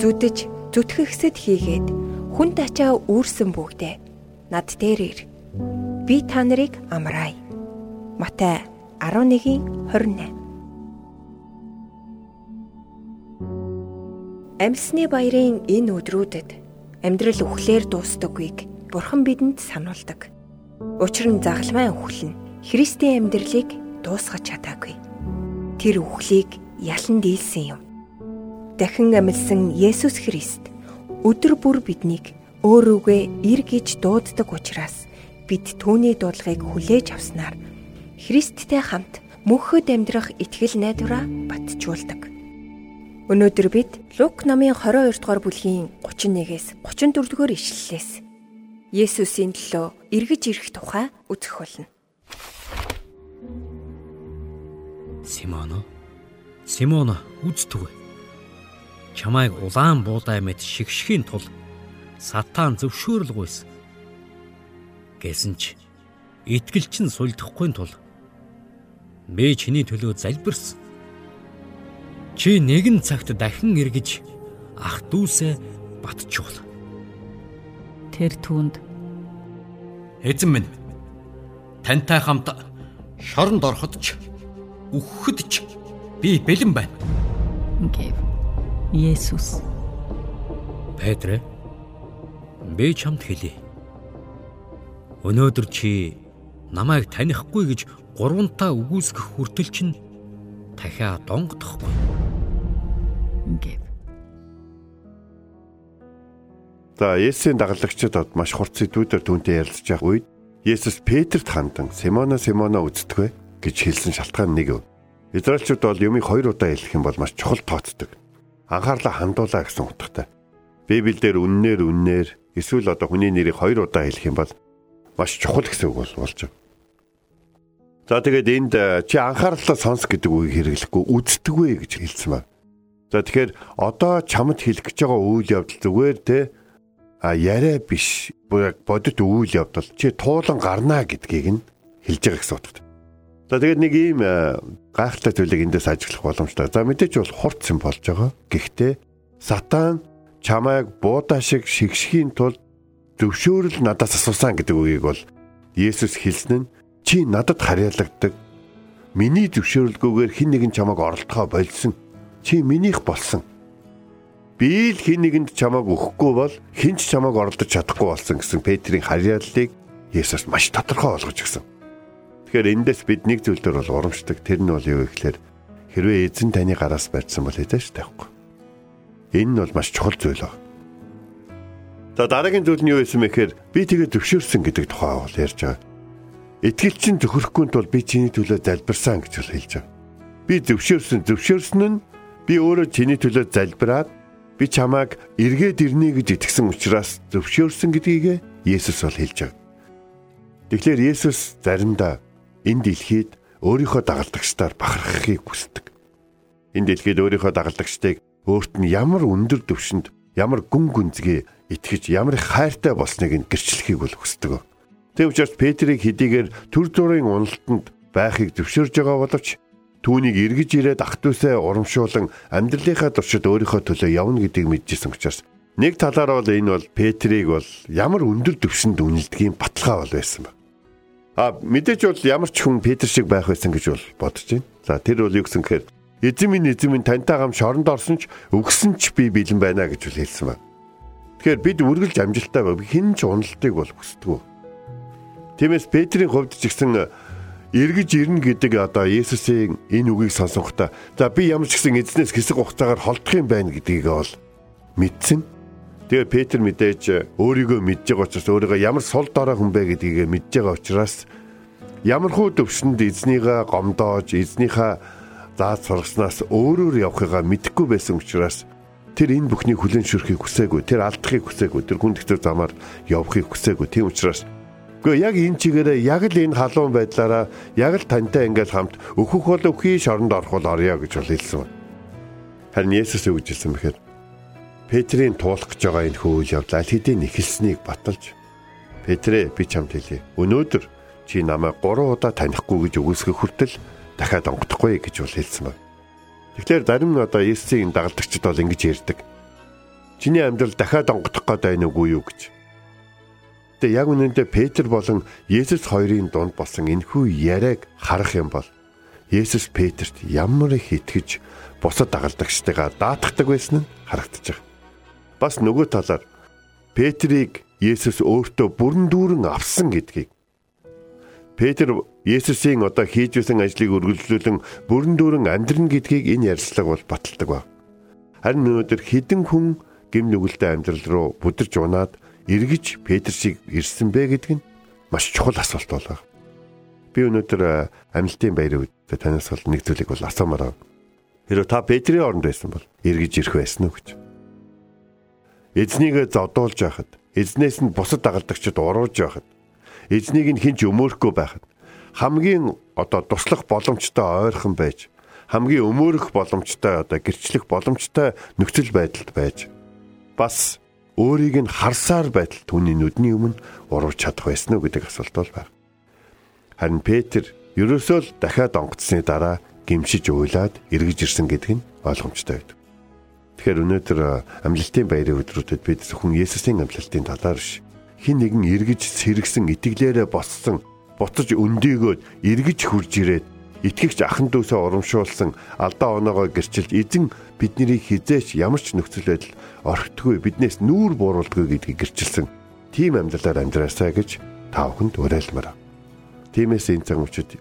зүдэж зүтгэгсэд хийгээд хүн тачаа үүрсэн бүгдээ над дээр ир. Би та нарыг амраая. Матай 11:28 Амьсны баярын энэ өдрүүдэд амьдрал үхлээр дуустдаггүйг Бурхан бидэнд сануулдаг. Учир нь загалмай үхэл нь Христийн амьдралыг дуусгаж чадаагүй. Тэр үхлийг ялан дийлсэн юм. Дахин амьсан Есүс Христ өдөр бүр биднийг өөрөөгөө ир гэж дууддаг учраас бид түүний дуудлагыг хүлээж авснаар Христтэй хамт мөнхөд амьдрах итгэл найдвараа батжуулдаг. Өнөөдөр бид Лук номын 22 дугаар бүлгийн 31-ээс 34 дугаар ишлэлээс Есүсийн төлөө эргэж ирэх тухай үзэх болно. Симоно. Симоно үздэгвэ. Чамайг улаан буудай мэд шигшхийн тул сатан зөвшөөрлгүйсэн. Гэсэн ч итгэлч нь сулдахгүй тул би чиний төлөө залбирсан. Чи нэгэн цагт дахин эргэж ах дүүсээ батжуул. Тэр түнд Эзэн минь тантай хамт шоронд ороход ч өгөхөд ч би бэлэн байна. гэв. Есүс. Петрэ би чамд хэлье. Өнөөдөр чи намайг танихгүй гэж гурвантаа үгүйсгэх хүртэл чинь дахиад донгодохгүй. гэв. За Есүсийн дагалдагчид од маш хурц сэдвүүдээр түүнтэй ярилцж байх үед Есүс Петрт хандан Симона Симона үздэгвэ гэж хэлсэн шалтгаан нэг? Израильчууд бол юмыг хоёр удаа хэлэх юм бол маш чухал тооцдог. Анхаарлаа хандуулаа гэсэн утгатай. Библиэлд үннээр үннээр эсвэл одоо хүний нэрийг хоёр удаа хэлэх юм бол маш чухал гэсэн үг бол болж байна. За тэгээд энд э, чи анхаарлаа сонс гэдэг үгийг хэрэглэхгүй үздэгвэ гэж хэлсэн байна. За тэгэхээр одоо чамд хэлэх гэж байгаа үйл явдал зүгээр те а яриа биш бодит үйл явдал чи туулан гарнаа гэдгийг нь хэлж байгаа гэсэн утгатай. За тэгээд нэг ийм э, гайхалтай зүйлийг эндээс ажиглах боломжтой. За мэдээч бол хурц юм болж байгаа. Гэхдээ сатан чамайг буудаа шиг шигшхийн тулд зөвшөөрөл надаас асуусан гэдэг үгийг бол Есүс хэлсэн нь чи надад харьяалагддаг. Миний зөвшөөрлгүйгээр хэн нэгэн чамайг оролдохоо болсон. Чи минийх болсон. Би л хэн нэгэнд чамайг өгөхгүй бол хэн ч чамайг оролдож чадахгүй болсон гэсэн Петрийн харьяаллыг Есүс маш тодорхой болгож өгсөн. Тэгэхээр эндээс бид нэг зүйл дээр бол урамшдаг. Тэр нь бол юу гэхээр хэрвээ эзэн таны гараас барьсан бол хэдэж тавихгүй. Энэ нь бол маш чухал зүйл баг. За дараагийн зүйл нь юу бэ гэхээр би тэгээ төвшөрсөн гэдэг тухай бол ярьж байгаа. Итгэлчин төхөрөхгүй тул би чиний төлөө залбирсан гэж хэлж байгаа. Би зөвшөөрсөн зөвшөөрсөн нь би өөрөө чиний төлөө залбираад би чамайг эргээд ирнэ гэж итгэсэн учраас зөвшөөрсөн гэдгийг Есүс бол хэлж байгаа. Тэгэхээр Есүс заримдаа энэ дэлхийд өөрийнхөө дагалдагчдаар бахархахыг хүсдэг. Энэ дэлхийд өөрийнхөө дагалдагчдыг өөрт нь ямар өндөр түвшинд ямар гүн гүнзгий итгэж ямар хайртай болсныг нь гэрчлэхийг бол хүсдэг. Тэв учраас Петрийг хэдийгээр төр зургийн уналтанд байхыг зөвшөөрж байгаа боловч түүнийг эргэж ирээд ах トゥ усаа урамшуулан амьдралынхаа туршид өөрийнхөө төлөө явна гэдгийг мэдчихсэн учраас нэг талаараа бол энэ бол Петрийг бол ямар өндөр түвшинд үнэлдгийн баталгаа бол байсан ба. А мэдээж бол ямар ч хүн Петр шиг байх байсан гэж бол бодож байна. За тэр бол юу гэсэн гэхээр эзэн минь тантай гам шоронд орсон ч өгсөн ч би бэлэн байна гэж бол хэлсэн байна. Тэгэхээр бид үргэлж амжилттай байв. Хин ч уналтыг бол хүсдэг. Тиймээс Петрийн хувьд ч гэсэн эргэж ирнэ гэдэг одоо Есүсийн энэ үгийг сонсохдоо за би ямар ч гэсэн эзнээс хэсэг хугацаагаар холдох юм байна гэдгийг бол мэдсэн. Тэгээ Петр мэдээж өөрийгөө мэдж байгаа учраас өөрийгөө ямар сул дорой хүн бэ гэдгийг мэдж байгаа учраас ямар хуу төвшөнд эзнийгээ гомдоож эзнийхээ зааж сургаснаас өөрөөр явахыгаа мэдэхгүй байсан учраас тэр энэ бүхнийг хүлэн шүрхийг хүсээгүй тэр алдахыг хүсээгүй тэр хүн дэхтэр замаар явахыг хүсээгүй тийм учраас Гэхдээ яг энэ чигээрээ яг л энэ халуун байдлаараа яг л тантай ингээл хамт өөхөх бол өхий шоронд орох бол орё гэж бол хэлсэн байна. Харин Есүс юу гэж хэлсэн бэхээр Петрийн туулах гэж байгаа энэ хөвөл явдал хэдийн нэхэлснийг баталж Петрэ би чамд хэлье. Өнөөдөр чи намайг 3 удаа танихгүй гэж үгүйсгэх хүртэл дахиад онгодохгүй гэж бол хэлсэн байна. Тэгэхээр зарим нь одоо Есүсийн дагалдагчид бол ингэж ярьдаг. Чиний амьдрал дахиад онгодох гээд байна уу юу гэж. Тэгээ яг үнэндээ Петр болон Есүс хоёрын дунд болсон энэхүү яриаг харах юм бол Есүс Петрт ямар их итгэж бусад дагалдагчтайгаа даатгдаг байсан нь байгаа. Бас нөгөө талаар Петрийг Есүс өөртөө бүрэн дүүрэн авсан гэдгийг Петр Есүсийн одоо хийж байсан ажлыг үргэлжлүүлэн бүрэн дүүрэн амьдрна гэдгийг энэ ярилцлага бол баталдаг ба. Харин өнөөдөр хідэн хүн гим нүгэлтэй амьдрал руу бүдэрч унаад эргэж Петр шиг ирсэн бэ гэдэг нь маш чухал асуулт болоо. Би өнөөдөр амлалтын баярын үед танаас бол нэг зүйлийг бол асуумаар байна. Хэрэв та Петрийн оронд байсан бол эргэж ирэх байсан уу гэж. Эзнийг зодуулж байхад, эзнээс нь бусад дагалдагчид урууж байхад, эзнийг нь хинч өмөөрөхгүй байхад хамгийн одоо туслах боломжтой ойрхон байж хамгийн өмөөрөх боломжтой одоо гэрчлэх боломжтой нөхцөл байдалд байж бас өөрийг нь харсаар байтал түүний нүдний өмнө урууж чадах байсан уу гэдэг асуулт бол байна. Харин Петр ерөөсөө л дахиад онгоцсны дараа гимшиж уйлаад эргэж ирсэн гэдэг нь ойлгомжтой байдаг. Тэгэхээр өнөөдөр амлалтын баярын өдрүүдэд бид зөвхөн Есүсийн амлалтын талаар биш хин нэгэн эргэж сэргсэн итгэлээрээ боссон буцаж өндийгөөд эргэж хурж ирээд итгэгч ахан дүүсээ урамшуулсан алдаа оноогоо гэрчилж эзэн бидний хизээч ямар ч нөхцөл байдал орхитгүй биднээс нүүр бууруулдгүй гэдгийг гэрчилсэн тийм амьдралаар амьдраасаа гэж та бүхэнд уриалмаар. Тиймээс энэ цаг үчид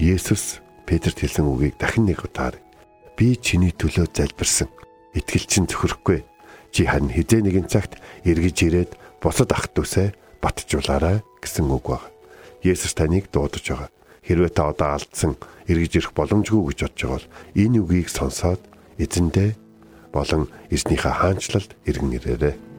Есүс Петрт хэлсэн үгийг дахин нэг удаар би чиний төлөө залбирсан. Итгэл чинь зөвхөрөхгүй. Чи харин хизээ нэгэн цагт эргэж ирээд бусад ах дүүсээ батжуулаарай гэсэн үг баг. Есүс таныг дуудаж байгаа. Хэрвээ та одоо алдсан эргэж ирэх боломжгүй гэж бодож байгаа бол энэ үгийг сонсоод эзэндээ болон эзнийхээ хаанчлалд иргэн ирээрэй.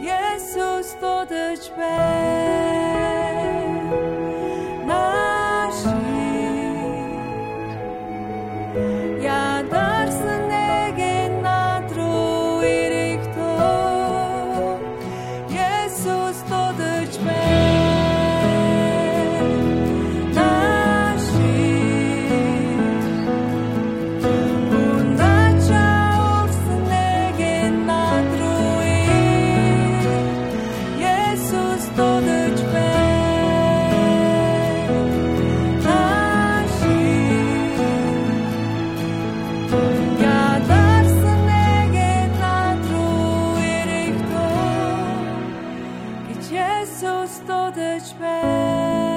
Yes, so stood the Jesus дуудаж байна